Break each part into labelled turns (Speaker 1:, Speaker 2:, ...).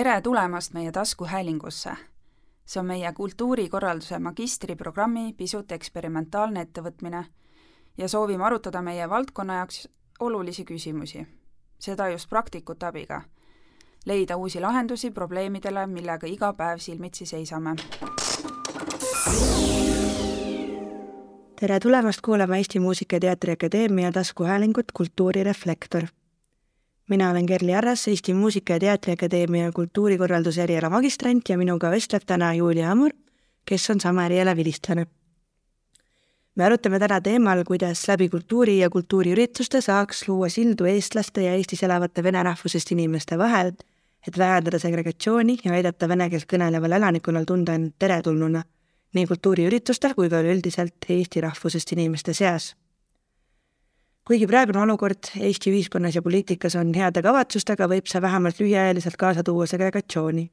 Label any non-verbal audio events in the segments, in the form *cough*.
Speaker 1: tere tulemast meie taskuhäälingusse! see on meie kultuurikorralduse magistriprogrammi pisut eksperimentaalne ettevõtmine ja soovime arutada meie valdkonna jaoks olulisi küsimusi, seda just praktikute abiga. leida uusi lahendusi probleemidele, millega iga päev silmitsi seisame.
Speaker 2: tere tulemast kuulama Eesti Muusika- ja Teatriakadeemia taskuhäälingut Kultuurireflektor mina olen Kerli Arras, Eesti Muusika- ja Teatriakadeemia kultuurikorralduse eriala magistrant ja minuga vestleb täna Julia Amur, kes on sama eriala vilistlane. me arutame täna teemal, kuidas läbi kultuuri ja kultuuriürituste saaks luua sildu eestlaste ja Eestis elavate vene rahvusest inimeste vahel, et vähendada segregatsiooni ja aidata vene keelt kõneleval elanikkonnal tunda end teretulnuna nii kultuuriüritustel kui ka üleüldiselt Eesti rahvusest inimeste seas kuigi praegune olukord Eesti ühiskonnas ja poliitikas on heade kavatsustega, võib see vähemalt lühiajaliselt kaasa tuua segregatsiooni.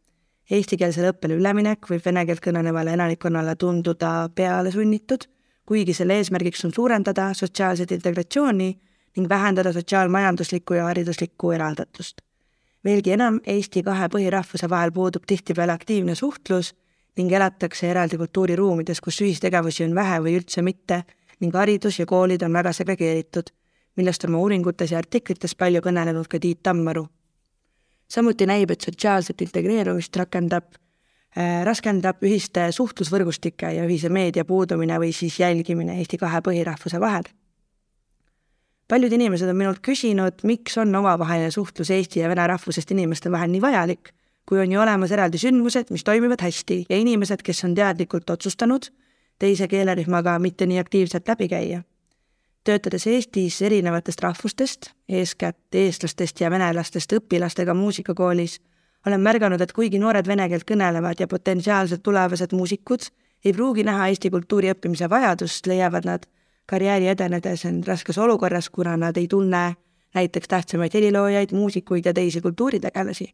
Speaker 2: Eestikeelsele õppele üleminek võib vene keelt kõnelevale elanikkonnale tunduda pealesunnitud, kuigi selle eesmärgiks on suurendada sotsiaalset integratsiooni ning vähendada sotsiaalmajanduslikku ja hariduslikku eraldatust. veelgi enam, Eesti kahe põhirahvuse vahel puudub tihtipeale aktiivne suhtlus ning elatakse eraldi kultuuriruumides, kus ühistegevusi on vähe või üldse mitte ning haridus ja koolid on väga segregeeritud millest oma uuringutes ja artiklites palju kõnelenud ka Tiit Tammaru. samuti näib, et sotsiaalset integreerumist rakendab äh,, raskendab ühiste suhtlusvõrgustike ja ühise meedia puudumine või siis jälgimine Eesti kahe põhirahvuse vahel. paljud inimesed on minult küsinud, miks on omavaheline suhtlus eesti ja vene rahvusest inimeste vahel nii vajalik, kui on ju olemas eraldi sündmused, mis toimivad hästi ja inimesed, kes on teadlikult otsustanud teise keelerühmaga mitte nii aktiivselt läbi käia töötades Eestis erinevatest rahvustest, eeskätt eestlastest ja venelastest õpilastega muusikakoolis, olen märganud, et kuigi noored vene keelt kõnelevad ja potentsiaalsed tulevased muusikud ei pruugi näha eesti kultuuri õppimise vajadust, leiavad nad karjääri edenedes end raskes olukorras, kuna nad ei tunne näiteks tähtsamaid heliloojaid, muusikuid ja teisi kultuuritegelasi.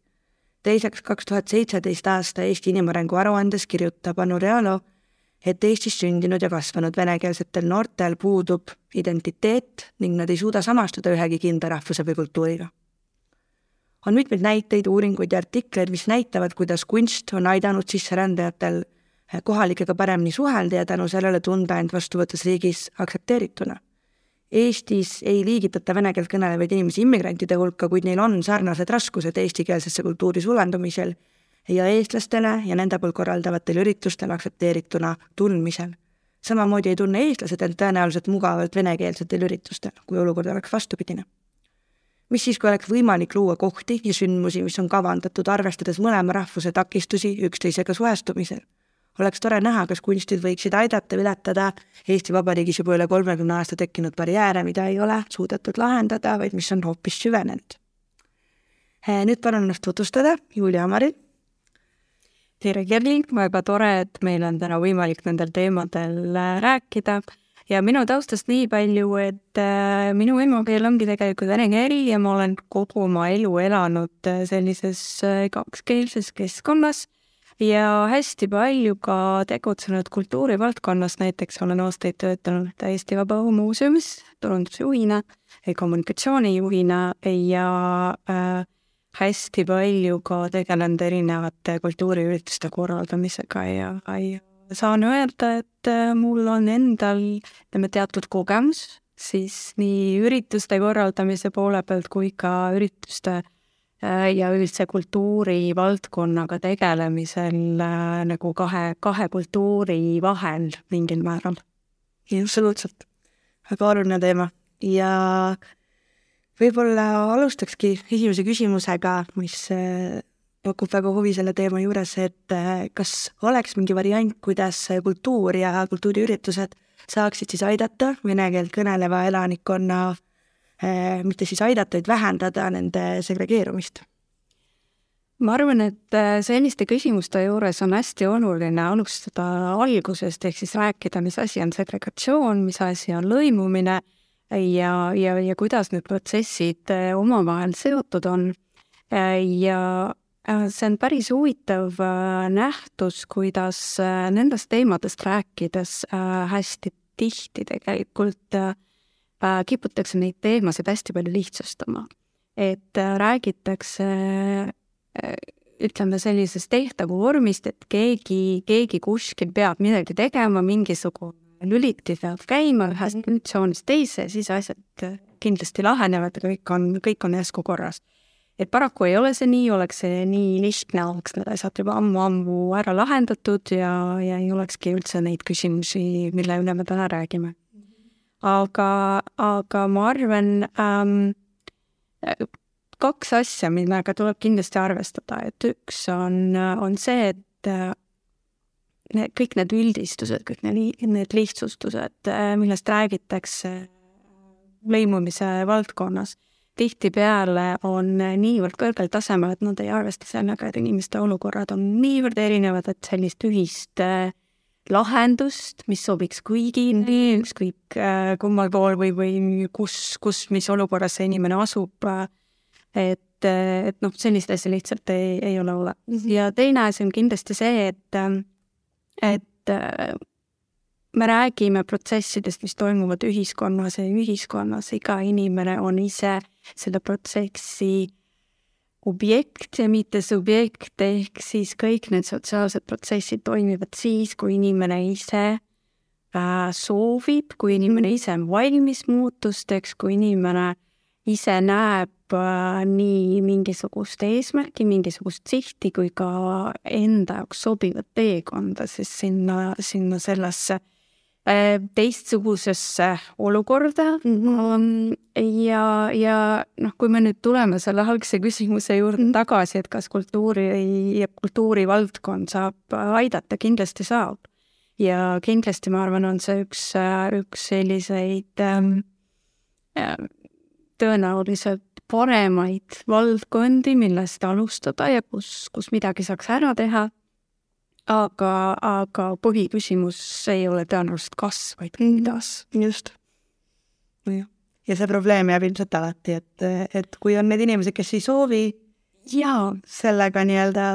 Speaker 2: teiseks, kaks tuhat seitseteist aasta Eesti inimarengu aruandes kirjutab Anu Realo, et Eestis sündinud ja kasvanud venekeelsetel noortel puudub identiteet ning nad ei suuda samastuda ühegi kindla rahvuse või kultuuriga. on mitmeid näiteid, uuringuid ja artikleid, mis näitavad, kuidas kunst on aidanud sisserändajatel kohalikega paremini suhelda ja tänu sellele tunda end vastuvõttes riigis aktsepteerituna. Eestis ei liigitata vene keelt kõnelevaid inimesi immigrantide hulka, kuid neil on sarnased raskused eestikeelsesse kultuuri sulandumisel ja eestlastele ja nende poolt korraldavatel üritustel aktsepteerituna tundmisel. samamoodi ei tunne eestlased end tõenäoliselt mugavalt venekeelsetel üritustel, kui olukord oleks vastupidine. mis siis, kui oleks võimalik luua kohti ja sündmusi, mis on kavandatud arvestades mõlema rahvuse takistusi üksteisega suhestumisel? oleks tore näha, kas kunstid võiksid aidata ületada Eesti Vabariigis juba üle kolmekümne aasta tekkinud barjääre, mida ei ole suudetud lahendada, vaid mis on hoopis süvenenud. nüüd palun ennast tutvustada, Julia Amarit
Speaker 3: tere, Kerli, väga tore, et meil on täna võimalik nendel teemadel äh, rääkida. Ja minu taustast nii palju, et äh, minu emakeel ongi tegelikult vene keel ja ma olen kogu oma elu elanud äh, sellises kakskeelses keskkonnas. Ja hästi palju ka tegutsenud kultuurivaldkonnas, näiteks olen aastaid töötanud Eesti Vabaõhumuuseumis turundusjuhina, kommunikatsioonijuhina ja äh, hästi palju ka tegelenud erinevate kultuuriürituste korraldamisega ja, ja saan öelda, et äh, mul on endal, ütleme, teatud kogemus siis nii ürituste korraldamise poole pealt kui ka ürituste äh, ja üldse kultuurivaldkonnaga tegelemisel äh, nagu kahe, kahe kultuuri vahel mingil määral.
Speaker 2: absoluutselt, väga oluline teema ja võib-olla alustakski esimese küsimusega, mis äh, pakub väga huvi selle teema juures, et äh, kas oleks mingi variant, kuidas kultuur ja kultuuriüritused saaksid siis aidata vene keelt kõneleva elanikkonna, äh, mitte siis aidata, vaid vähendada nende segregeerumist?
Speaker 3: ma arvan, et selliste küsimuste juures on hästi oluline alustada algusest, ehk siis rääkida, mis asi on segregatsioon, mis asi on lõimumine ja, ja, ja kuidas need protsessid äh, omavahel seotud on. Äh, ja äh, see on päris huvitav nähtus, kuidas nendest teemadest rääkides hästi tihti tegelikult kiputakse neid teemasid hästi palju lihtsustama. et räägitakse ütleme sellisest tehtavu vormist, et keegi, keegi kuskil peab midagi tegema, mingisugune lüliti peab käima ühest funktsioonist teise, siis asjad kindlasti lahenevad ja kõik on, kõik on järsku korras. et paraku ei ole see nii, oleks see nii lihtne, oleks need asjad juba ammu-ammu ära lahendatud ja, ja ei olekski üldse neid küsimusi, mille üle me täna räägime. aga, aga ma arvan ähm,, kaks asja, millega tuleb kindlasti arvestada, et üks on, on see, et need, kõik need üldistused, kõik need, need lihtsustused, äh, millest räägitakse lõimumise valdkonnas, tihtipeale on niivõrd kõrgel tasemel, et nad ei arvesta sellega, et inimeste olukorrad on niivõrd erinevad, et sellist ühist äh, lahendust, mis sobiks kõigile, ükskõik äh, kummal pool või, või kus, kus, mis olukorras see inimene asub, et, et noh, sellist asja lihtsalt ei, ei ole olemas. ja teine asi on kindlasti see, et et äh, me räägime protsessidest, mis toimuvad ühiskonnas ja ühiskonnas. Iga inimene on ise selle protsessi objekt ja mitte subjekt, ehk siis kõik need sotsiaalsed protsessid toimivad siis, kui inimene ise äh, soovib, kui inimene ise on valmis muutusteks, kui inimene ise näeb äh, nii mingisugust eesmärki, mingisugust sihti kui ka enda jaoks sobivat teekonda siis sinna, sinna sellesse äh, teistsugusesse olukorda mm. ja, ja noh, kui me nüüd tuleme selle algse küsimuse juurde mhm. tagasi, et kas kultuuri ja kultuurivaldkond saab aidata, kindlasti saab. ja kindlasti ma arvan, on see üks, üks selliseid ähm, tõenäoliselt paremaid valdkondi, millest alustada ja kus, kus midagi saaks ära teha. aga, aga põhiküsimus ei ole tõenäoliselt kas, vaid kuidas.
Speaker 2: just. ja see probleem jääb ilmselt alati, et, et kui on need inimesed, kes ei soovi
Speaker 3: jaa,
Speaker 2: sellega nii-öelda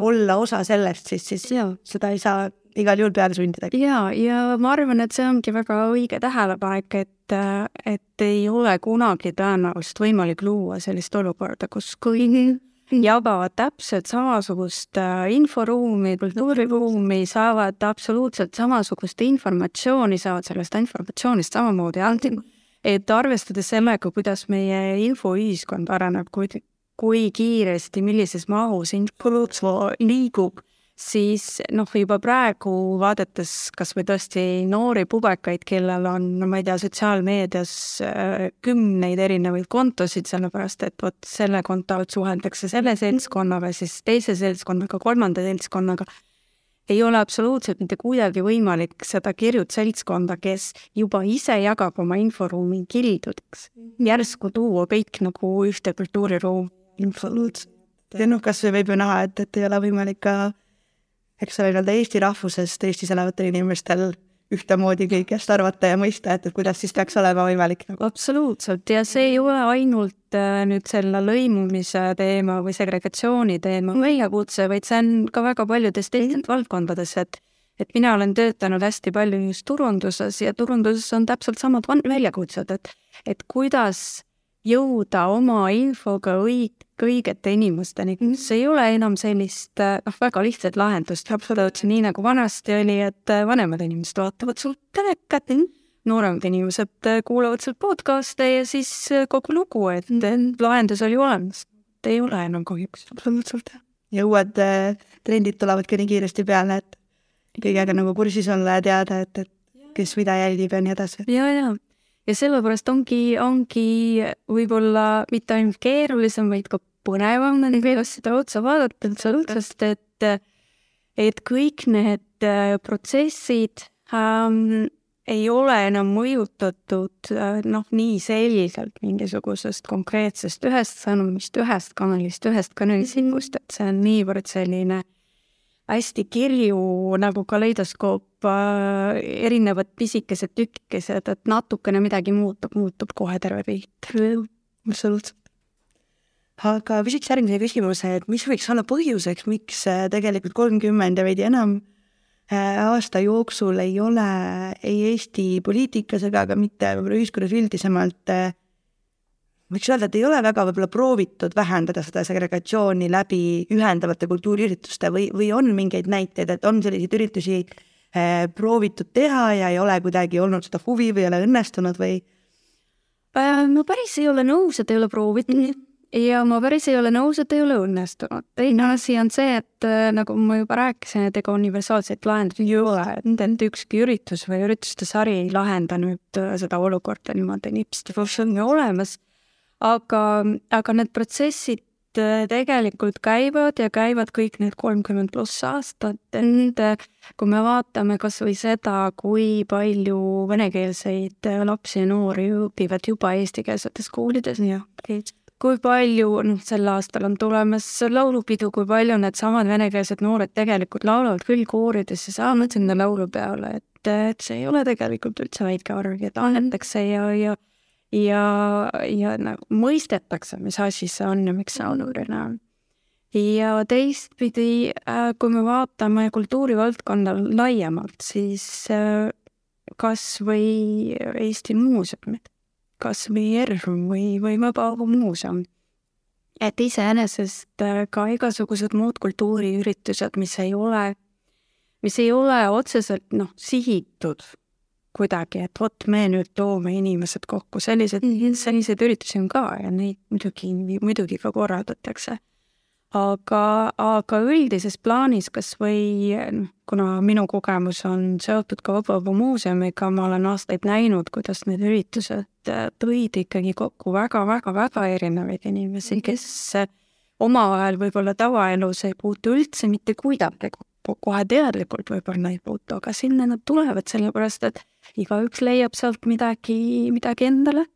Speaker 2: olla osa sellest, siis, siis ja. seda ei saa igal juhul peale sundida.
Speaker 3: ja, ja ma arvan, et see ongi väga õige tähelepanek, et, et ei ole kunagi tõenäoliselt võimalik luua sellist olukorda, kus kõik jagavad täpselt samasugust äh, inforuumi, kultuuriruumi, saavad absoluutselt samasugust informatsiooni, saavad sellest informatsioonist samamoodi anti-, et arvestades sellega, kuidas meie infoühiskond areneb, kui, kui kiiresti, millises mahus info liigub siis noh, juba praegu vaadates kas või tõesti noori pubekaid, kellel on, no ma ei tea, sotsiaalmeedias äh, kümneid erinevaid kontosid, sellepärast et vot selle konto alt suheldakse selle seltskonnaga, siis teise seltskonnaga, kolmanda seltskonnaga, ei ole absoluutselt mitte kuidagi võimalik seda kirjut seltskonda, kes juba ise jagab oma inforuumi kildudeks, järsku tuua kõik nagu ühte kultuuriruumi.
Speaker 2: absoluutselt. ja noh, kas või võib ju näha, et, et ei ole võimalik ka eks ole, nii-öelda eesti rahvusest Eestis elavatel inimestel ühtemoodi kõigest arvata ja mõista, et, et kuidas siis peaks olema võimalik nagu.
Speaker 3: absoluutselt ja see ei ole ainult äh, nüüd selle lõimumise teema või segregatsiooni teema väljakutse, vaid see on ka väga paljudes teistes valdkondades, et et mina olen töötanud hästi palju just turunduses ja turunduses on täpselt samad väljakutsed, et et kuidas jõuda oma infoga õig-, õigete inimesteni, kus ei ole enam sellist noh, väga lihtsat lahendust, absoluutselt nii nagu vanasti oli, et äh, vanemad inimesed vaatavad sul telekat, nooremad inimesed äh, kuulavad seal podcast'e ja siis äh, kogu lugu, et lahendus oli olemas. ei ole enam kahjuks.
Speaker 2: absoluutselt. ja uued trendid tulevad ka nii kiiresti peale, et kõigega nagu kursis olla ja teada, et, et kes mida jälgib ja nii edasi.
Speaker 3: ja, ja ja sellepärast ongi, ongi võib-olla mitte ainult keerulisem, vaid ka põnevam nendele asjade otsa vaadata, sest et, et kõik need äh, protsessid ähm, ei ole enam mõjutatud äh, noh, nii selgelt mingisugusest konkreetsest ühest sõnumist, ühest kanalist, ühest kanalistikust, et see on niivõrd selline hästi kirju nagu kaleidoskoop äh,, erinevad pisikesed tükikesed, et natukene midagi muutub, muutub kohe terve pilt.
Speaker 2: absoluutselt. aga küsiks järgmise küsimuse, et mis võiks olla põhjuseks, miks äh, tegelikult kolmkümmend ja veidi enam äh, aasta jooksul ei ole ei Eesti poliitikas ega ka mitte võib-olla ühiskonnas üldisemalt äh, võiks öelda, et ei ole väga võib-olla proovitud vähendada seda segregatsiooni läbi ühendavate kultuuriürituste või, või on mingeid näiteid, et on selliseid üritusi eh, proovitud teha ja ei ole kuidagi olnud seda huvi või ei ole õnnestunud või?
Speaker 3: Äh, ma päris ei ole nõus, et ei ole proovitud ja ma päris ei ole nõus, et ei ole õnnestunud. teine asi on see, et äh, nagu ma juba rääkisin, et ega universaalseid lahendusi ei ole, et, et ükski üritus või ürituste sari ei lahenda nüüd äh, seda olukorda niimoodi nipsti, on ju olemas. Aga, aga need protsessid äh, tegelikult käivad ja käivad kõik need kolmkümmend pluss aastat, et kui me vaatame kas või seda, kui palju venekeelseid lapsi ja noori õpivad juba eestikeelsetes koolides ja kui palju, noh, sel aastal on tulemas laulupidu, kui palju needsamad venekeelsed noored tegelikult laulavad küll koorides ja saavad sinna laulupeole, et, et see ei ole tegelikult üldse väike arv ja tahetakse ja, ja ja, ja nagu mõistetakse, mis asi see on ja miks see oluline on. ja teistpidi, äh, kui me vaatame kultuurivaldkonda laiemalt, siis äh, kas või Eesti muuseumid kas või ERM või, või Vabaõhumuuseum. et iseenesest äh, ka igasugused muud kultuuriüritused, mis ei ole, mis ei ole otseselt noh, sihitud kuidagi, et vot me nüüd toome inimesed kokku, sellised, selliseid üritusi on ka ja neid muidugi, muidugi ka korraldatakse. Aga, aga üldises plaanis kas või kuna minu kogemus on seotud ka Vabaõhu muuseumiga, ma olen aastaid näinud, kuidas need üritused äh, tõid ikkagi kokku väga-väga-väga erinevaid inimesi, mhm. kes omavahel võib-olla tavaelus ei puutu üldse mitte kuidagi kokku, kohe teadlikult võib-olla ei puutu, aga sinna nad tulevad, sellepärast et igaüks leiab sealt midagi, midagi endale,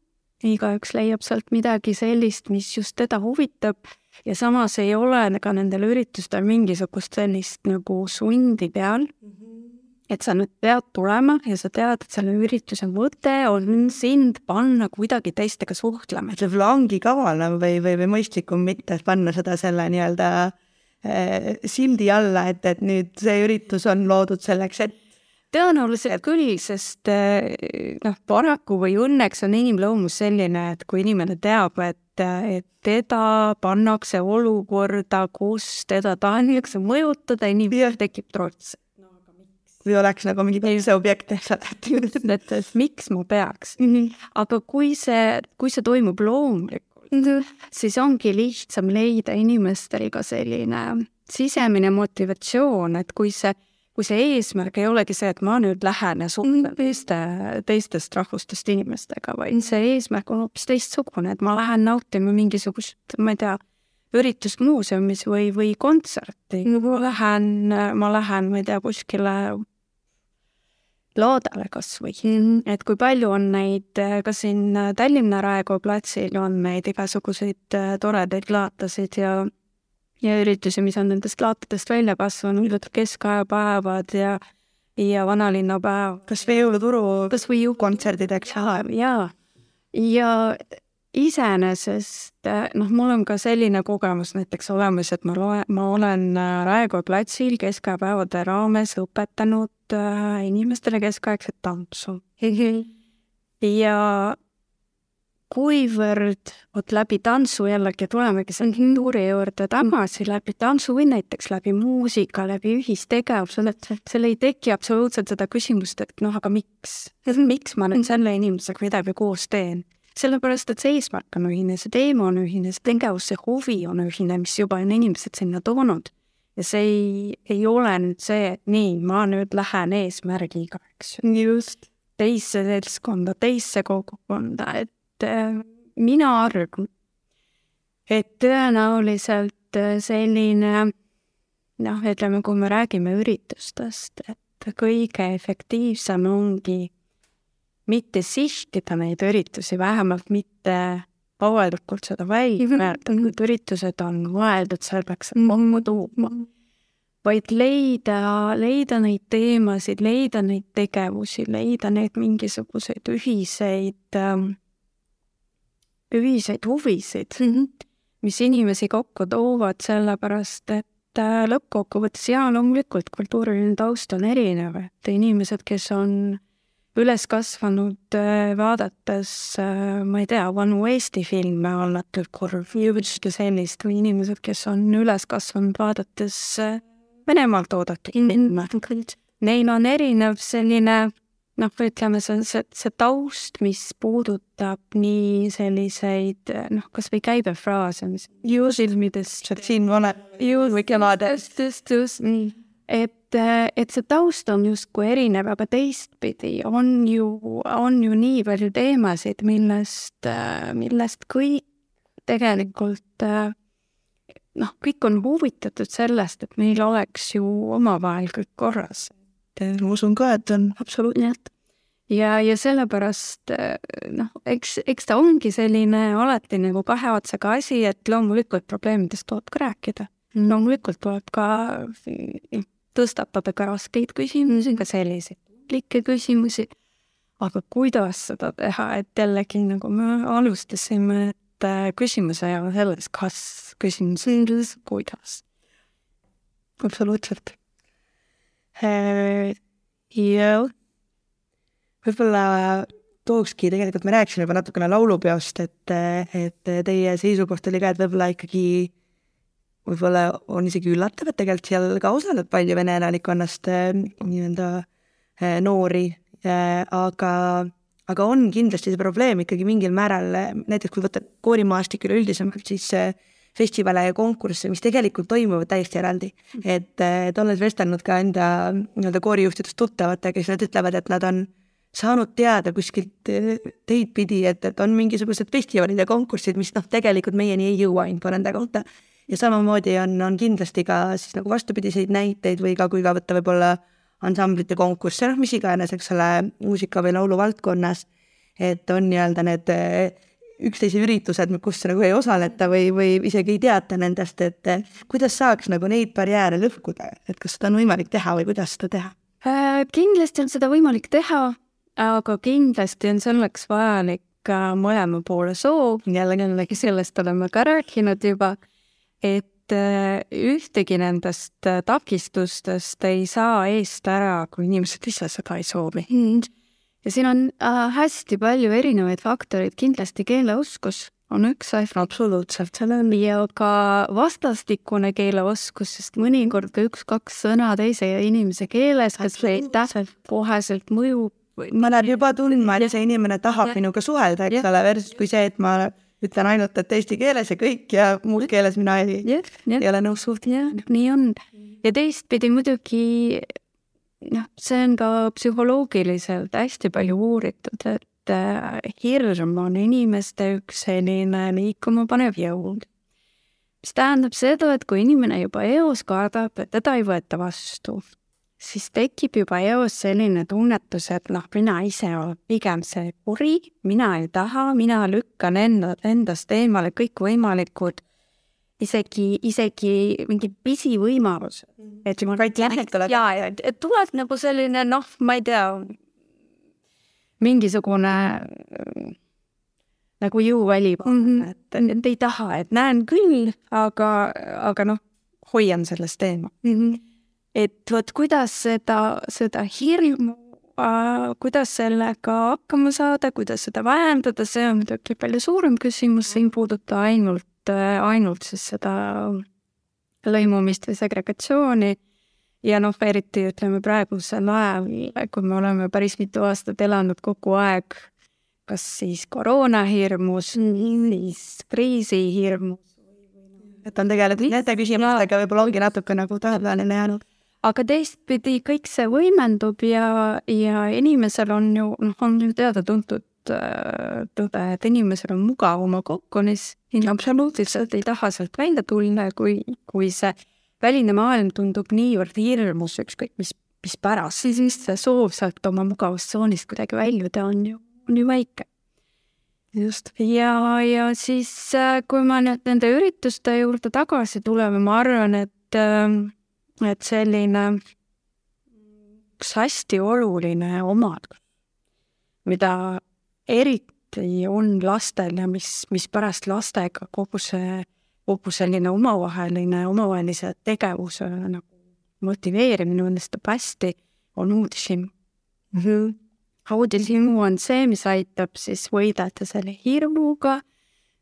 Speaker 3: igaüks leiab sealt midagi sellist, mis just teda huvitab ja samas ei ole ka nendel üritustel mingisugust sellist nagu sundi peal mm. -hmm. et sa nüüd pead tulema ja sa tead, et selle ürituse mõte on sind panna kuidagi teistega suhtlema.
Speaker 2: et võib-olla ongi kavalam või, või, või mõistlikum mitte panna seda selle nii-öelda äh, sildi alla, et, et nüüd see üritus on loodud selleks, et
Speaker 3: tõenäoliselt küll, sest eh, noh, paraku või õnneks on inimloomus selline, et kui inimene teab, et, et teda pannakse olukorda, kus teda tahetakse mõjutada, inimesel tekib trots
Speaker 2: või oleks nagu mingi teise objekt, eks ole,
Speaker 3: et, miks ma peaks mm. -hmm. aga kui see, kui see toimub loomulikult. Siis ongi lihtsam leida inimestel ka selline sisemine motivatsioon, et kui see kui see eesmärk ei olegi see, et ma nüüd lähen ja suhtlen mm. teiste, teistest rahvustest inimestega, vaid see eesmärk on hoopis teistsugune, et ma lähen nautima mingisugust, ma ei tea, üritust muuseumis või, või kontserti, ma lähen, ma lähen, ma ei tea, kuskile laadale kas või mm., et kui palju on neid, ka siin Tallinna Raekoja platsil on neid igasuguseid toredaid laatasid ja ja üritusi, mis on nendest laatadest välja kasvanud, keskajapäevad ja ja vanalinnapäev.
Speaker 2: kas või jõuluturu kas või jõukontserdid, eks ole.
Speaker 3: jaa, ja iseenesest noh, mul on ka selline kogemus näiteks olemas, et ma loen, ma olen äh, Raekoja platsil keskajapäevade raames õpetanud äh, inimestele keskaegset tantsu. ja kuivõrd vot läbi tantsu jällegi tulemegi selle kultuuri juurde tagasi, läbi tantsu või näiteks läbi muusika, läbi ühistegevusele, et seal ei teki absoluutselt seda küsimust, et noh, aga miks, miks ma nüüd selle inimesega midagi koos teen. Sellepärast, et see eesmärk on ühine, see teema on ühine, see tegevus, see huvi on ühine, mis juba on inimesed sinna toonud. ja see ei, ei ole nüüd see, et nii, ma nüüd lähen eesmärgiga, eks ju. just. teisse seltskonda, teisse kogukonda, et Äh, mina arvan, et tõenäoliselt äh, selline noh, ütleme, kui me räägime üritustest, et kõige efektiivsem ongi mitte sihtida neid üritusi, vähemalt mitte avalikult seda välja öelda, et üritused on mõeldud selleks, et mammu tuuma, vaid leida, leida neid teemasid, leida neid tegevusi, leida neid mingisuguseid ühiseid ähm, ühiseid huvisid mm, -hmm. mis inimesi kokku toovad, sellepärast et äh, lõppkokkuvõttes jaa, loomulikult kultuuriline taust on erinev, et inimesed, kes on üles kasvanud äh, vaadates, äh, ma ei tea, vanu Eesti filme annatud kurv, just sellist või inimesed, kes on üles kasvanud vaadates äh, Venemaalt oodatud filme. Neil on erinev selline noh, ütleme, see on see, see taust, mis puudutab nii selliseid noh, kasvõi käibefraase, mis
Speaker 2: siin vana.
Speaker 3: juul või kevadest, just, just, nii et, et see taust on justkui erinev, aga teistpidi on ju, on ju nii palju teemasid, millest, millest kõik tegelikult noh, kõik on huvitatud sellest, et meil oleks ju omavahel kõik korras.
Speaker 2: ma usun ka, et on
Speaker 3: absoluutselt. ja, ja sellepärast noh, eks, eks ta ongi selline alati nagu kahe otsaga asi, et loomulikult probleemidest tuleb ka rääkida. loomulikult tuleb ka tõstatada ka raskeid küsimusi, ka selliseid tundlikke küsimusi. aga kuidas seda teha, et jällegi nagu me alustasime, et äh, küsimus ei ole selles, kas, küsimus on selles, kuidas.
Speaker 2: absoluutselt. Äh, ja võib-olla tookski, tegelikult me rääkisime juba natukene laulupeost, et, et teie seisukoht oli ka, et võib-olla ikkagi võib-olla on isegi üllatav, et tegelikult seal ka osaleb palju vene elanikkonnast äh, nii-öelda äh, noori, äh, aga, aga on kindlasti see probleem ikkagi mingil määral, näiteks kui võtta koorimaastik üleüldisemalt, siis festivale ja konkursse, mis tegelikult toimuvad täiesti eraldi. et, et olles vestelnud ka enda nii-öelda koorijuhtidest tuttavatega, siis nad ütlevad, et nad on saanud teada kuskilt teid pidi, et, et on mingisugused festivalid ja konkursid, mis noh, tegelikult meieni ei jõua info nende kohta ja samamoodi on, on kindlasti ka siis nagu vastupidiseid näiteid või ka, kui ka võtta võib-olla ansamblite konkursse, noh, mis iganes, eks ole, muusika või laulu valdkonnas, et on nii-öelda need eh, üksteise üritused, kus nagu ei osaleta või, või isegi ei teata nendest, et eh, kuidas saaks nagu neid barjääre lõhkuda, et kas seda on võimalik teha või kuidas seda teha
Speaker 3: äh,? kindlasti on seda võimalik teha, aga kindlasti on selleks vajalik mõlema poole soov, jällegi, sellest oleme ka rääkinud juba et äh, ühtegi nendest äh, takistustest ei saa eest ära, kui inimesed ise seda ei soovi. ja siin on äh, hästi palju erinevaid faktoreid, kindlasti keeleoskus on üks asi.
Speaker 2: absoluutselt,
Speaker 3: seal on ja ka vastastikune keeleoskus, sest mõnikord ka üks-kaks sõna teise inimese keeles, kas see täpselt koheselt mõjub.
Speaker 2: ma lähen juba tundma, et see inimene tahab ja. minuga suhelda, eks ole, versus kui see, et ma ütlen ainult, et eesti keeles ja kõik ja muus keeles mina ei, ei ole nõus suhtlema.
Speaker 3: nii on. ja teistpidi muidugi noh, see on ka psühholoogiliselt hästi palju uuritud, et äh, hirm on inimeste üks selline liikuma panev jõud. mis tähendab seda, et kui inimene juba eos kardab, et teda ei võeta vastu, siis tekib juba eos selline tunnetus, et noh, mina ise olen pigem see kuri, mina ei taha, mina lükkan enda, endast eemale kõikvõimalikud isegi, isegi mingi pisivõimalused.
Speaker 2: Mm. et ma vaid lähed tuleb.
Speaker 3: ja, ja et tuleb nagu selline noh, ma ei tea, mingisugune nagu jõuväli mm, -hmm. et, et ei taha, et näen küll, aga, aga noh, hoian sellest eemal mm. -hmm et vot kuidas seda, seda hirmu äh,, kuidas sellega hakkama saada, kuidas seda vähendada, see on muidugi palju suurem küsimus, see ei puuduta ainult äh,, ainult siis seda lõimumist või segregatsiooni ja noh, eriti ütleme praegusel ajal, kui me oleme päris mitu aastat elanud kogu aeg kas siis koroonahirmus, siis kriisihirmus.
Speaker 2: et on tegelikult nende küsimustega võib-olla ongi natuke nagu tähelepaneline jäänud
Speaker 3: aga teistpidi kõik see võimendub ja, ja inimesel on ju, noh, on ju teada-tuntud äh, tõde, et inimesel on mugav oma kokonis, absoluutselt ei taha sealt välja tulla, kui, kui see väline maailm tundub niivõrd hirmus, ükskõik mis, mis pärast, siis see soov sealt oma mugavustsoonist kuidagi väljuda on ju, on ju väike. just. ja, ja siis, äh, kui me nüüd nende ürituste juurde tagasi tuleme, ma arvan, et äh, et selline üks hästi oluline omadus, mida eriti on lastel ja mis, mis pärast lastega kogu see, kogu selline omavaheline, omavahelise tegevuse nagu motiveerimine õnnestub hästi, on uudishimu mm. -hmm. uudishimu on see, mis aitab siis võidelda selle hirmuga,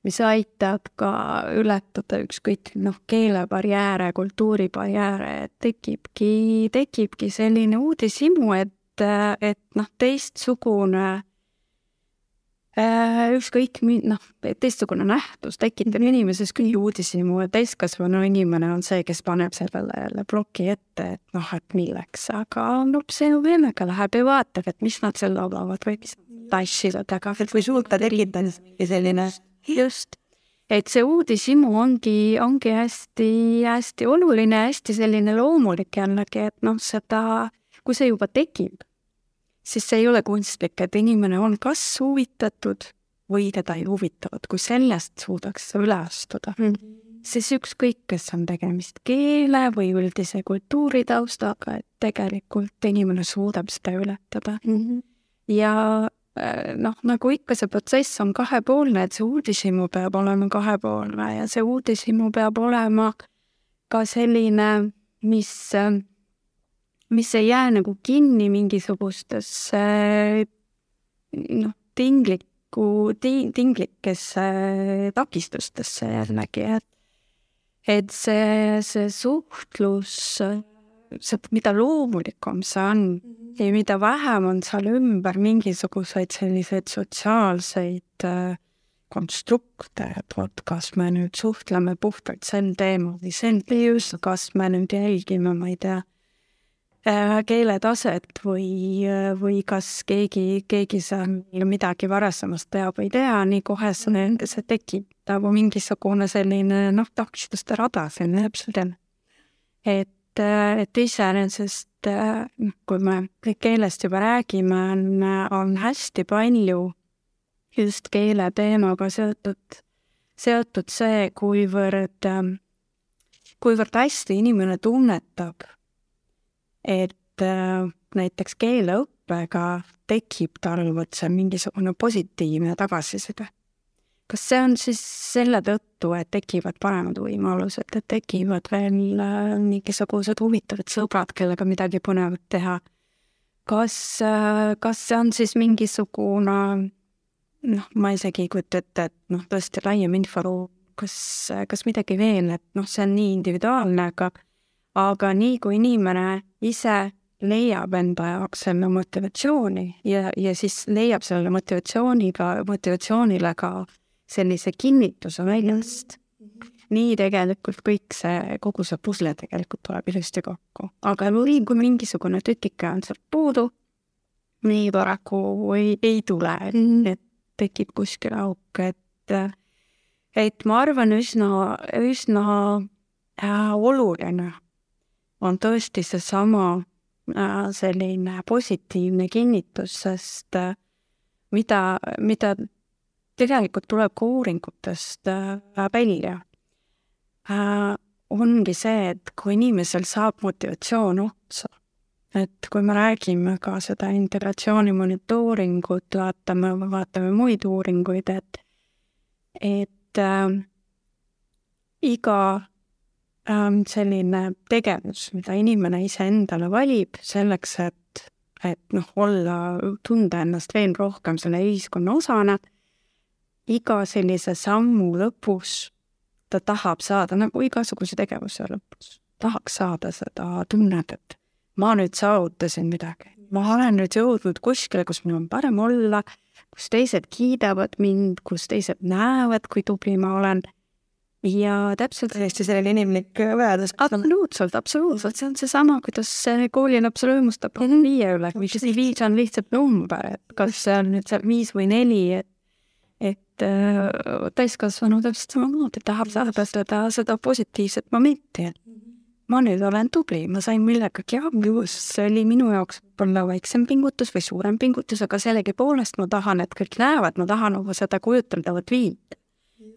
Speaker 3: mis aitab ka ületada ükskõik noh, keelebarjääre, kultuuribarjääre, et tekibki, tekibki selline uudishimu, et, et noh, teistsugune Äh, ükskõik, noh, teistsugune nähtus tekitab inimeses küll uudishimu ja täiskasvanu inimene on see, kes paneb sellele jälle ploki ette, et noh, et milleks, aga no see võimega läheb ja vaatab, et mis nad seal laulavad või mis tassivad, aga
Speaker 2: kui suurt ta tekitab ja selline.
Speaker 3: Just, et see uudishimu ongi, ongi hästi-hästi oluline, hästi selline loomulik jällegi, et noh, seda, kui see juba tekib siis see ei ole kunstlik, et inimene on kas huvitatud või teda ei huvita, vot kui sellest suudaks üle astuda mm, -hmm. siis ükskõik, kas on tegemist keele või üldise kultuuritaustaga, et tegelikult inimene suudab seda ületada mm. -hmm. ja noh, nagu ikka, see protsess on kahepoolne, et see uudishimu peab olema kahepoolne ja see uudishimu peab olema ka selline, mis äh, mis ei jää nagu kinni mingisugustesse noh, tingliku ti,, tinglikesse takistustesse jällegi, et et see, see suhtlus, see, mida loomulikum see on ja mida vähem on seal ümber mingisuguseid selliseid sotsiaalseid äh, konstrukte, et kas me nüüd suhtleme puhtalt sel teemal sel teemal, kas me nüüd jälgime, ma ei tea Äh, keeletaset või, äh, või kas keegi, keegi seal midagi varasemast teab või ei tea, nii kohe see, see tekitab mingisugune selline noh, takistuste rada, selline täpselt. et, äh, et iseenesest noh, kui me keelest juba räägime, on, on hästi palju just keele teemaga seotud, seotud see, kuivõrd, kuivõrd hästi inimene tunnetab et äh, näiteks keeleõppega tekib tal vot see mingisugune positiivne tagasiside. Kas see on siis selle tõttu, et tekivad paremad võimalused, et tekivad veel äh, mingisugused huvitavad sõbrad, kellega midagi põnevat teha? kas, äh, kas see on siis mingisugune noh, ma isegi ei kujuta ette, et noh, tõesti laiem inforuum, kas, kas midagi veel, et noh, see on nii individuaalne, aga aga nii kui inimene ise leiab enda jaoks selle motivatsiooni ja, ja siis leiab selle motivatsiooniga, motivatsioonile ka sellise kinnituse väljast, nii tegelikult kõik see, kogu see pusle tegelikult tuleb ilusti kokku. aga või kui mingisugune tükike on sealt puudu, nii paraku ei, ei tule, et tekib kuskil auk, et et ma arvan, üsna, üsna äh, oluline on tõesti seesama äh, selline positiivne kinnitus, sest äh, mida, mida tegelikult tuleb ka uuringutest äh, välja, ongi see, et kui inimesel saab motivatsioon otsa, et kui me räägime ka seda integratsiooni monitooringut, vaatame, vaatame muid uuringuid, et, et äh, iga ähm, selline tegevus, mida inimene iseendale valib selleks, et, et noh, olla, tunda ennast veel rohkem selle ühiskonna osana, iga sellise sammu lõpus ta tahab saada, nagu igasuguse tegevuse lõpus, tahaks saada seda tunnet, et ma nüüd saavutasin midagi, ma olen nüüd jõudnud kuskile, kus mul on parem olla, kus teised kiidavad mind, kus teised näevad, kui tubli ma olen ja täpselt
Speaker 2: täiesti selline inimlik vajadus.
Speaker 3: absoluutselt, absoluutselt, see on seesama, kuidas koolilaps rõõmustab mm -hmm. viie üle, kui see viis on lihtsalt number, et kas see on nüüd seal viis või neli, et et äh, täiskasvanu täpselt samamoodi tahab saada seda, positiivset momenti, et ma nüüd olen tubli, ma sain millegagi hakkama, see oli minu jaoks võib-olla väiksem pingutus või suurem pingutus, aga sellegipoolest ma tahan, et kõik näevad, ma tahan oma seda kujuteldavat viit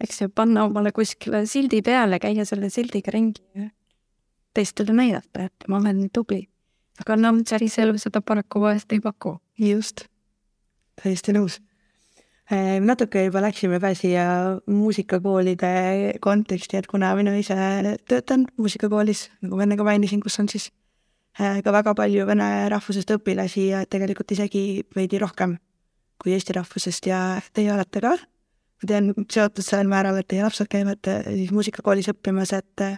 Speaker 3: eks ju, panna omale kuskile sildi peale, käia selle sildiga ringi ja teistele näidata, et ma olen tubli. aga no päriselu seda paraku vahest ei paku.
Speaker 2: just, täiesti nõus. Natuke juba läksime ka siia muusikakoolide konteksti, et kuna mina ise töötan muusikakoolis, nagu ma enne ka mainisin, kus on siis ka väga palju vene rahvusest õpilasi ja tegelikult isegi veidi rohkem kui eesti rahvusest ja teie olete ka, ma tean, seotud sellel määral, et teie lapsed käivad siis muusikakoolis õppimas, et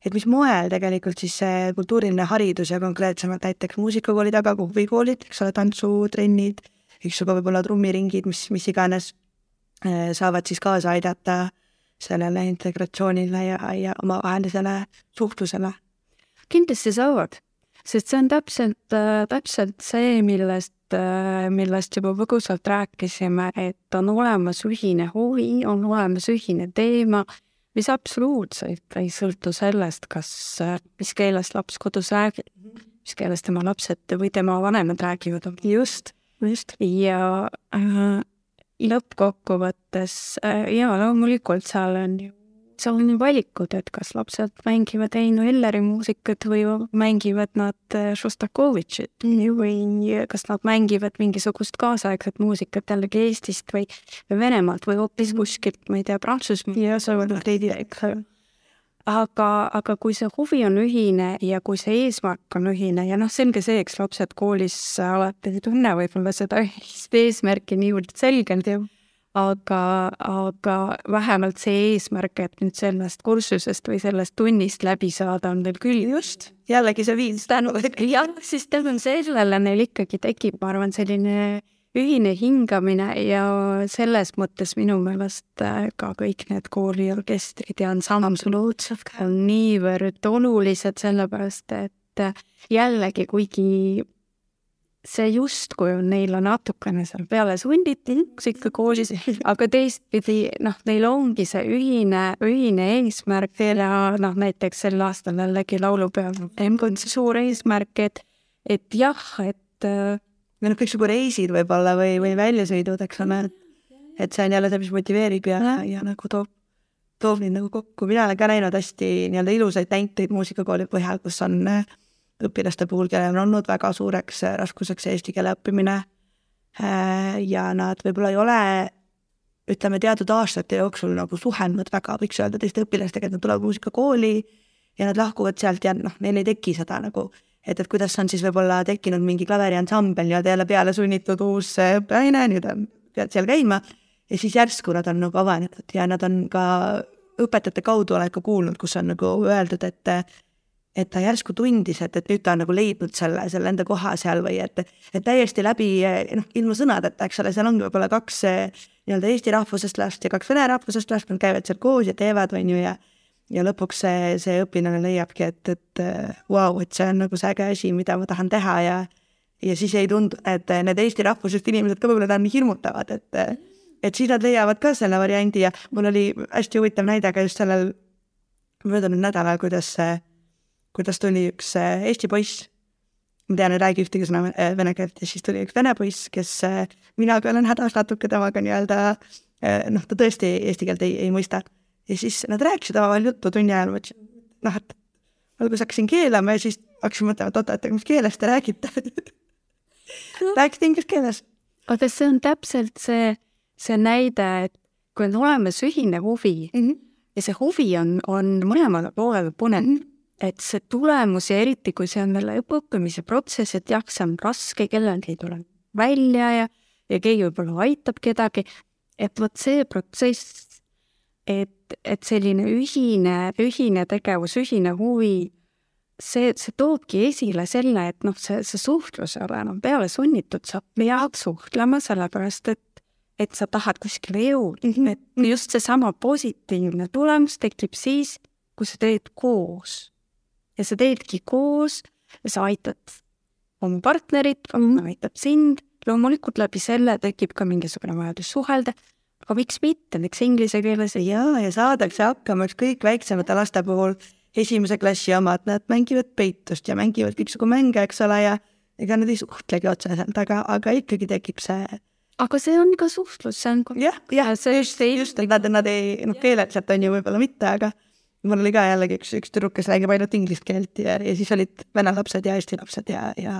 Speaker 2: et mis moel tegelikult siis see kultuuriline haridus ja konkreetsemalt näiteks muusikakooli taga, huvikoolid, eks ole, tantsutrennid, ka võib-olla trummiringid, mis, mis iganes, saavad siis kaasa aidata sellele integratsioonile ja, ja omavahelisele suhtlusele.
Speaker 3: kindlasti saavad, sest see on täpselt äh,, täpselt see, millest äh,, millest juba põgusalt rääkisime, et on olemas ühine huvi, on olemas ühine teema, mis absoluutselt ei sõltu sellest, kas, äh, mis keeles laps kodus räägib, mis keeles tema lapsed või tema vanemad räägivad.
Speaker 2: just, just.
Speaker 3: ja äh, lõppkokkuvõttes äh, jaa, loomulikult seal on ju, seal on ju valikud, et kas lapsed mängivad Heino Elleri muusikat või mängivad nad äh, Šostakovitšit või kas nad mängivad mingisugust kaasaegset muusikat jällegi Eestist või Venemaalt või hoopis kuskilt, ma ei tea, Prantsusmaalt.
Speaker 2: ja see on veidi, eks ole
Speaker 3: aga, aga kui see huvi on ühine ja kui see eesmärk on ühine ja noh, selge see, eks lapsed koolis alati ei tunne võib-olla seda ühist eesmärki niivõrd selgelt ju, aga, aga vähemalt see eesmärk, et nüüd sellest kursusest või sellest tunnist läbi saada, on teil küll.
Speaker 2: just, jällegi see viis
Speaker 3: tänu. jah, siis tänu sellele neil ikkagi tekib, ma arvan, selline ühine hingamine ja selles mõttes minu meelest äh, ka kõik need kooriorkestrid ja ansambluud on niivõrd olulised, sellepärast et äh, jällegi, kuigi see justkui on neile natukene seal peale sunditud muusikakoolis, aga teistpidi noh, neil ongi see ühine, ühine eesmärk ja noh, näiteks sel aastal jällegi laulupeol on see suur eesmärk, et, et jah, et äh,
Speaker 2: või noh, kõiksugu reisid võib-olla või, või väljasõidud, eks ole, et see on jälle see, mis motiveerib ja, ja, nagu toob, toob neid nagu kokku, mina olen ka näinud hästi nii-öelda ilusaid näiteid muusikakooli põhjal, kus on äh, õpilaste puhul, kellel on olnud väga suureks äh, raskuseks eesti keele õppimine. Äh, ja nad võib-olla ei ole ütleme, teatud aastate jooksul nagu suhelnud väga, võiks öelda, teiste õpilastega, et nad tulevad muusikakooli ja nad lahkuvad sealt ja noh, neil ei teki seda nagu et, et kuidas on siis võib-olla tekkinud mingi klaveriansambel nii-öelda jälle peale sunnitud uus õppeaine, nüüd pead seal käima. Ja siis järsku nad on nagu avanenud ja nad on ka õpetajate kaudu olen ka kuulnud, kus on nagu öeldud, et et ta järsku tundis, et, et nüüd ta on nagu leidnud selle, selle enda koha seal või et, et täiesti läbi noh, ilma sõnadeta, eks ole, seal ongi võib-olla kaks nii-öelda eesti rahvusest last ja kaks vene rahvusest last, nad käivad seal koos ja teevad, on ju, ja ja lõpuks see, see õpilane leiabki, et, et vau wow,, et see on nagu see äge asi, mida ma tahan teha ja ja siis ei tundu, et need eesti rahvusest inimesed ka võib-olla nii hirmutavad, et et siis nad leiavad ka selle variandi ja mul oli hästi huvitav näide ka just sellel möödunud nädalal, kuidas, kuidas tuli üks eesti poiss, ma tean, ei räägi ühtegi sõna vene keelt ja siis tuli üks vene poiss, kes mina ka olen hädas natuke temaga nii-öelda noh, ta tõesti eesti keelt ei, ei mõista ja siis nad rääkisid omavahel juttu tunni ajal, ma ütlesin, noh, et alguses hakkasin keelama ja siis hakkasin mõtlema, et oota, et mis keeles te räägite rääkisite inglise keeles.
Speaker 3: vaata, see on täpselt see, see näide, et kui on olemas ühine huvi mm -hmm. ja see huvi on, on mõlemale poolele põnev mm, -hmm. et see tulemus ja eriti, kui see on jälle õppimise protsess, et jah, see on raske, kellelgi ei tule välja ja, ja keegi võib-olla aitab kedagi, et vot see protsess et, et selline ühine, ühine tegevus, ühine huvi, see, see toobki esile selle, et noh, see, see suhtlus ei ole enam peale sunnitud, sa pead suhtlema, sellepärast et et sa tahad kuskile jõuda mm, -hmm. et just seesama positiivne tulemus tekib siis, kui sa teed koos. ja sa teedki koos ja sa aitad oma partnerit, partner aitab sind, loomulikult läbi selle tekib ka mingisugune vajadus suhelda aga miks mitte, miks inglise keeles
Speaker 2: ei jaa, ja saadakse hakkama ükskõik väiksemate laste puhul, esimese klassi omad, nad mängivad peitust ja mängivad kõiksugu mänge, eks ole, ja ega nad ei suhtlegi otseselt, aga, aga ikkagi tekib see
Speaker 3: aga see on ka suhtlus, see on
Speaker 2: jah, jah, just, just, et nad, nad ei, noh, keeleliselt on ju võib-olla mitte, aga mul oli ka jällegi üks, üks tüdruk, kes räägib ainult inglise keelt ja, ja siis olid vene lapsed ja eesti lapsed ja, ja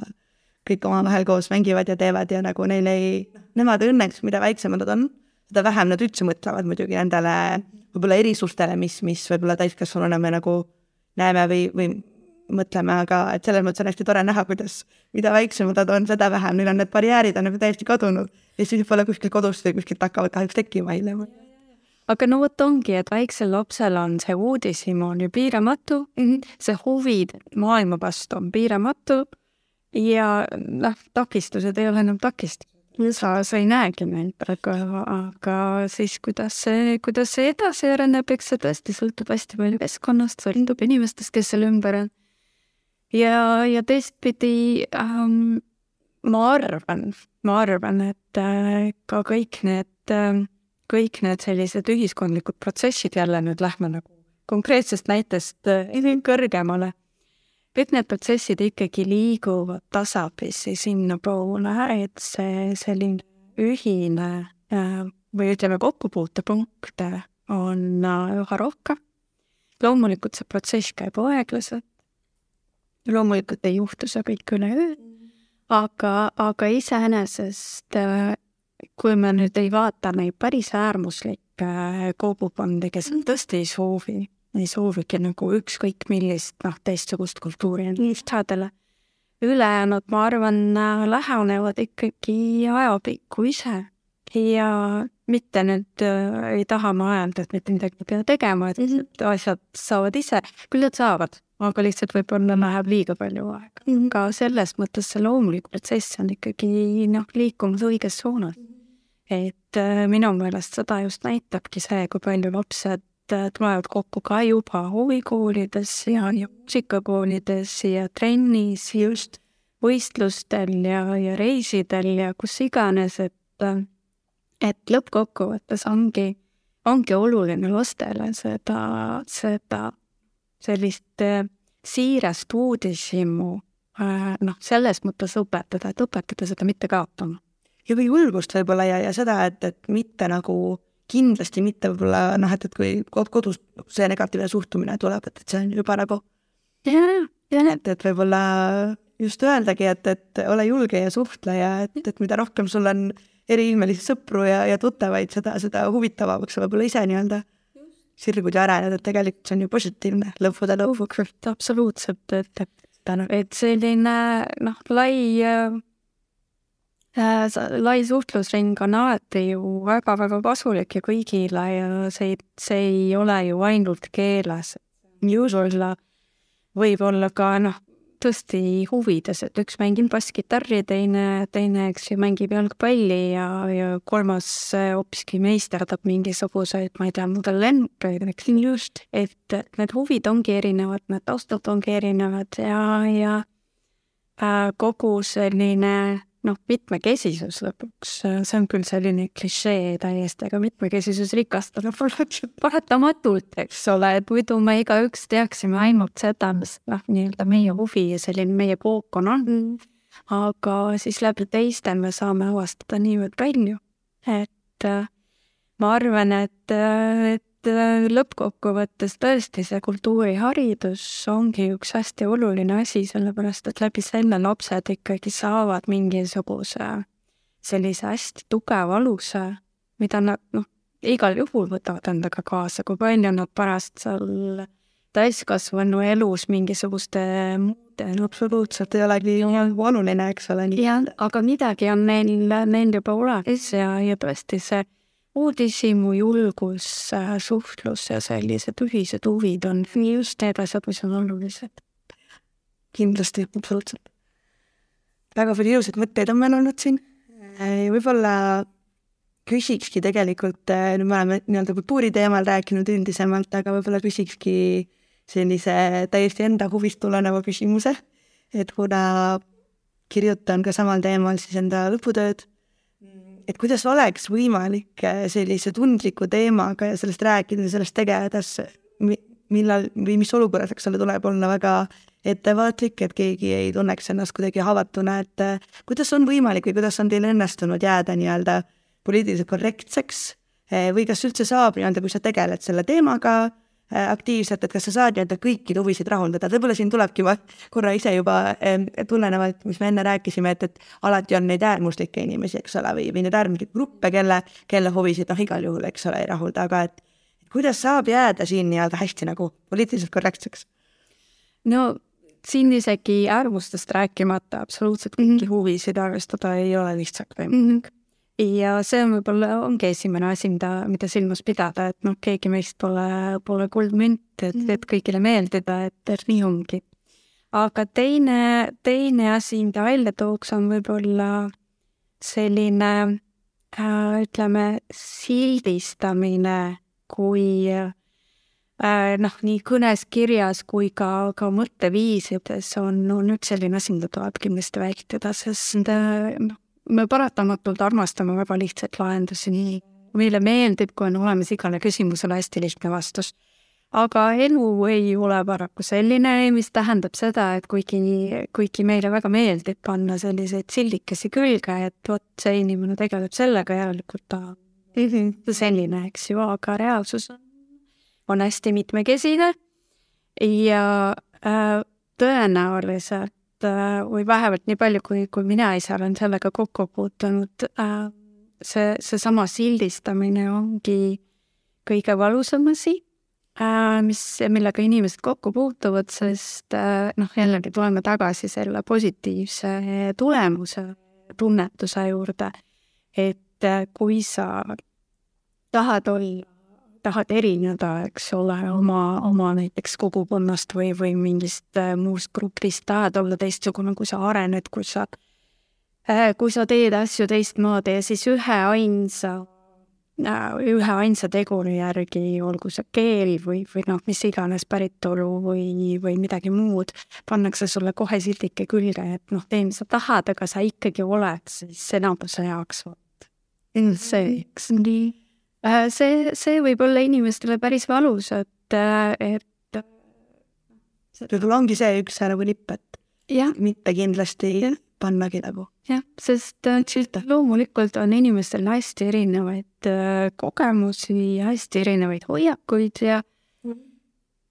Speaker 2: kõik omavahel koos mängivad ja teevad ja nagu neil ei, nemad õnneks, mida väiksemad nad on, seda vähem nad üldse mõtlevad muidugi nendele võib-olla erisustele, mis, mis võib-olla täiskasvanuna me nagu näeme või, või mõtleme, aga et selles mõttes on hästi tore näha, kuidas mida väiksemad nad on, seda vähem, neil on need barjäärid on nagu täiesti kadunud ja siis võib-olla kuskil kodus või kuskilt hakkavad kahjuks tekkima hiljem.
Speaker 3: aga no vot ongi, et väiksel lapsel on see uudishimu on ju piiramatu mm, -hmm. see huvi maailma vastu on piiramatu ja noh, takistused ei ole enam takistused sa, sa ei näegi neid praegu, aga siis kuidas see, kuidas see edasi areneb, eks see tõesti sõltub hästi palju keskkonnast, sõltub inimestest, kes seal ümber on. ja, ja teistpidi ähm, ma arvan, ma arvan, et äh, ka kõik need äh,, kõik need sellised ühiskondlikud protsessid, jälle nüüd lähme nagu konkreetsest näitest äh, kõrgemale kõik need protsessid ikkagi liiguvad tasapisi sinnapoole, et see selline ühine äh, või ütleme, kokkupuutepunkte on äh, üha rohkem. loomulikult see protsess käib aeglaselt. loomulikult ei juhtu see kõik üleöö, aga, aga iseenesest äh, kui me nüüd ei vaata neid päris äärmuslikke kogukondi, kes tõesti ei soovi ei soovigi nagu ükskõik millist, noh, teistsugust kultuuri lihthädele. ülejäänud, ma arvan, lähenevad ikkagi ajapikku ise ja mitte nüüd äh, ei taha ma öelda, et mitte midagi ei pea tegema, et mm -hmm. asjad saavad ise, küll nad saavad, aga lihtsalt võib-olla läheb liiga palju aega mm. -hmm. ka selles mõttes see loomulik protsess on ikkagi noh, liikumas õiges suunas. et äh, minu meelest seda just näitabki see, kui palju lapsed Äh, tulevad kokku ka juba huvikoolides ja, muusikakoolides ja trennis just võistlustel ja, ja reisidel ja kus iganes, et, et lõppkokkuvõttes ongi, ongi oluline lastele seda, seda sellist äh, siirast uudishimu noh, selles mõttes õpetada, et õpetada seda mitte kaotama.
Speaker 2: ja või julgust võib-olla ja, ja seda, et, et mitte nagu kindlasti mitte võib-olla noh, et, et kui kodus see negatiivne suhtumine tuleb, et, et see on juba nagu et, et võib-olla just öeldagi, et, et ole julge ja suhtle ja et, et mida rohkem sul on eriilmelisi sõpru ja, ja tuttavaid, seda, seda huvitavamaks sa võib-olla ise nii-öelda sirgud ja arened, et tegelikult see on ju positiivne lõppude lõpuks.
Speaker 3: absoluutselt, et, et, et selline noh, lai Äh, lai suhtlusring on alati ju väga-väga kasulik ja kõigile ja see, see ei ole ju ainult keeles. võib-olla, võib-olla ka noh, tõesti huvides, et üks mängib basskitarri, teine, teine, eks ju, mängib jalgpalli ja, ja kolmas hoopiski meisterdab mingisuguseid, ma ei tea, lennukeid, eks just, et need huvid ongi erinevad, need taustad ongi erinevad ja, ja äh, kogu selline noh, mitmekesisus lõpuks, see on küll selline klišee täiesti, aga mitmekesisus rikastab *laughs* paratamatult, eks ole, et muidu me igaüks teaksime ainult seda, mis noh, nii-öelda meie huvi ja selline meie kook on olnud. aga siis läbi teiste me saame avastada niivõrd palju, et äh, ma arvan, et, äh, et et äh, lõppkokkuvõttes tõesti see kultuuriharidus ongi üks hästi oluline asi, sellepärast et läbi selle lapsed ikkagi saavad mingisuguse sellise hästi tugeva aluse, mida nad noh, igal juhul võtavad endaga kaasa, kui palju nad pärast seal täiskasvanu elus mingisuguste muude
Speaker 2: absoluutselt ei olegi oluline, eks ole.
Speaker 3: jah, aga midagi on neil, neil juba olemas ja, ja tõesti see uudishimu, julgus, äh, suhtlus ja sellised ühised huvid on just need asjad, mis on olulised.
Speaker 2: kindlasti, absoluutselt. väga palju ilusaid mõtteid on meil olnud siin. Äh, võib-olla küsikski tegelikult, äh, nüüd me oleme nii-öelda kultuuri teemal rääkinud üldisemalt, aga võib-olla küsikski sellise täiesti enda huvist tuleneva küsimuse, et kuna kirjutan ka samal teemal siis enda lõputööd et kuidas oleks võimalik äh, sellise tundliku teemaga ja sellest rääkida, sellest tegeledes, millal või mis olukorras, eks ole, tuleb olla väga ettevaatlik, et keegi ei tunneks ennast kuidagi haavatuna, et äh, kuidas on võimalik või kuidas on teil õnnestunud jääda nii-öelda poliitiliselt korrektseks äh, või kas üldse saab nii-öelda, kui sa tegeled selle teemaga, aktiivselt, et kas sa saad nii-öelda kõikide huvisid rahuldada, võib-olla siin tulebki ma korra ise juba eh, tulenevalt, mis me enne rääkisime, et, et alati on neid äärmuslikke inimesi, eks ole, või, või neid äärmuslikke gruppe, kelle, kelle huvisid noh, igal juhul, eks ole, ei rahulda, aga et kuidas saab jääda siin nii-öelda hästi nagu poliitiliselt korrektseks?
Speaker 3: no siin isegi arvustust rääkimata absoluutselt kõiki huvisid arvestada ei ole lihtsalt võimalik. Ja see on võib-olla, ongi esimene asi, mida, mida silmas pidada, et noh, keegi meist pole, pole kuldmünt, et, et kõigile meeldida, et, et nii ongi. aga teine, teine asi, mida välja tooks, on võib-olla selline äh, ütleme, sildistamine kui äh, noh, nii kõnes, kirjas kui ka, ka mõtteviisides on, on üks selline asi, mida tuleb kindlasti vältida, sest äh, noh, me paratamatult armastame väga lihtsaid lahendusi, nii meile meeldib, kui on olemas igale küsimusele hästi lihtne vastus. aga elu ei ole paraku selline, mis tähendab seda, et kuigi, kuigi meile väga meeldib panna selliseid sildikesi külge, et vot see inimene tegeleb sellega, järelikult ta selline, eks ju, aga reaalsus on hästi mitmekesine ja äh, tõenäoliselt või vähemalt nii palju, kui, kui mina ise olen sellega kokku puutunud äh,, see, seesama sildistamine ongi kõige valusam asi äh,, mis, millega inimesed kokku puutuvad, sest äh, noh, jällegi tuleme tagasi selle positiivse tulemuse tunnetuse juurde, et äh, kui sa tahad olla tahad erineda, eks ole, oma, oma näiteks kogukonnast või, või mingist äh, muust grupist, tahad olla teistsugune, kui sa arened, kui sa äh,, kui sa teed asju teistmoodi ja siis ühe ainsa äh,, ühe ainsa teguri järgi, olgu see keel või, või noh, mis iganes päritolu või, või midagi muud, pannakse sulle kohe sildike külge, et noh, tee, mis sa tahad, aga sa ikkagi oled siis enamuse jaoks, vot. see, eks. Nii see, see võib olla inimestele päris valus, et, äh, et
Speaker 2: võib-olla ongi see üks nagu nipp, et mitte kindlasti ja. pannagi nagu.
Speaker 3: jah, sest äh, loomulikult on inimestel hästi erinevaid kogemusi, hästi erinevaid hoiakuid ja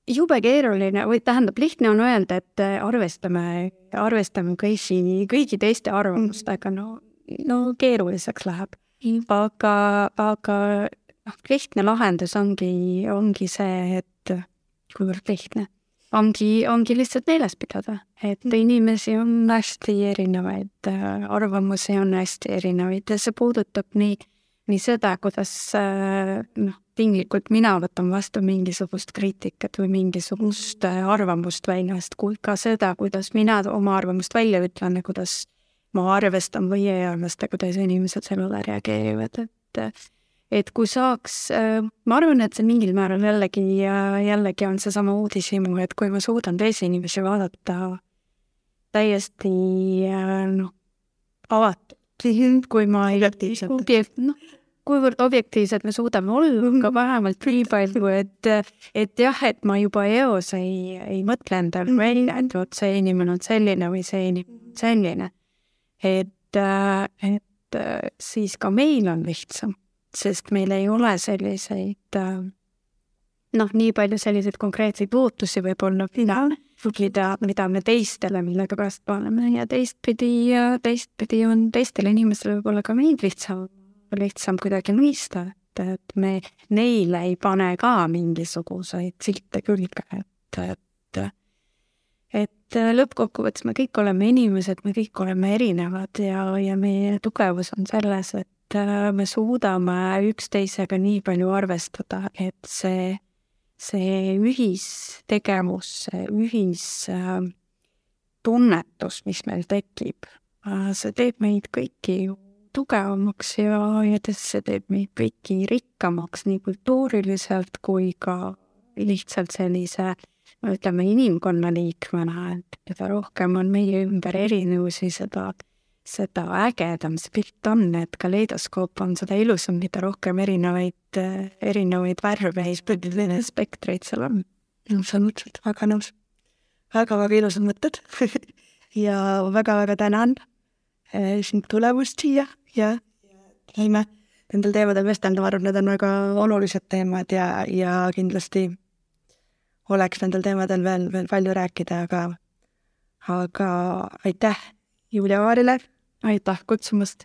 Speaker 3: jube keeruline või tähendab, lihtne on öelda, et arvestame, arvestame kõigi, kõigi teiste arvamustega, no, no keeruliseks läheb aga, aga noh, lihtne lahendus ongi, ongi see, et kuivõrd lihtne, ongi, ongi lihtsalt meeles pidada, et mm. inimesi on hästi erinevaid, arvamusi on hästi erinevaid ja see puudutab nii, nii seda, kuidas noh, tinglikult mina võtan vastu mingisugust kriitikat või mingisugust arvamust väljast, kui ka seda, kuidas mina oma arvamust välja ütlen ja kuidas ma arvestan või ei arvesta, kuidas inimesed sellele reageerivad, et et kui saaks, ma arvan, et see mingil määral jällegi, jällegi on seesama uudishimu, et kui ma suudan teisi inimesi vaadata täiesti noh, avatult, kui ma ei objekt-, noh, kuivõrd objektiivsed me suudame olla, ka vähemalt nii palju, et, et jah, et ma juba eos ei, ei mõtle endale välja, et vot see inimene on selline või see inimene on selline. Et, äh, et äh, siis ka meil on lihtsam, sest meil ei ole selliseid äh, noh, nii palju selliseid konkreetseid ootusi võib-olla, mida, mida, mida me teistele millegipärast paneme ja teistpidi, teistpidi on teistel inimestel võib-olla ka meid lihtsam, lihtsam kuidagi mõista, et, et me neile ei pane ka mingisuguseid silte külge, et, et et äh, lõppkokkuvõttes me kõik oleme inimesed, me kõik oleme erinevad ja, ja meie tugevus on selles, et äh, me suudame üksteisega nii palju arvestada, et see, see ühistegevus, see ühistunnetus, äh, mis meil tekib, see teeb meid kõiki ju tugevamaks ja, ja see teeb meid kõiki rikkamaks nii kultuuriliselt kui ka lihtsalt sellise äh, ütleme inimkonna liikmena, et mida rohkem on meie ümber erinevusi, seda, seda ägedam see pilt on, et kaleidoskoop on seda ilusam, mida rohkem erinevaid, erinevaid värve ja spektreid seal on.
Speaker 2: absoluutselt, väga nõus väga,. väga-väga ilusad mõtted *laughs* ja väga-väga tänan eh, sind tulemast siia ja käime nendel teemadel vestelda, ma arvan, need on väga olulised teemad ja, ja kindlasti oleks nendel teemadel veel, veel palju rääkida, aga, aga aitäh Julia Vaarile
Speaker 3: aitäh kutsumast!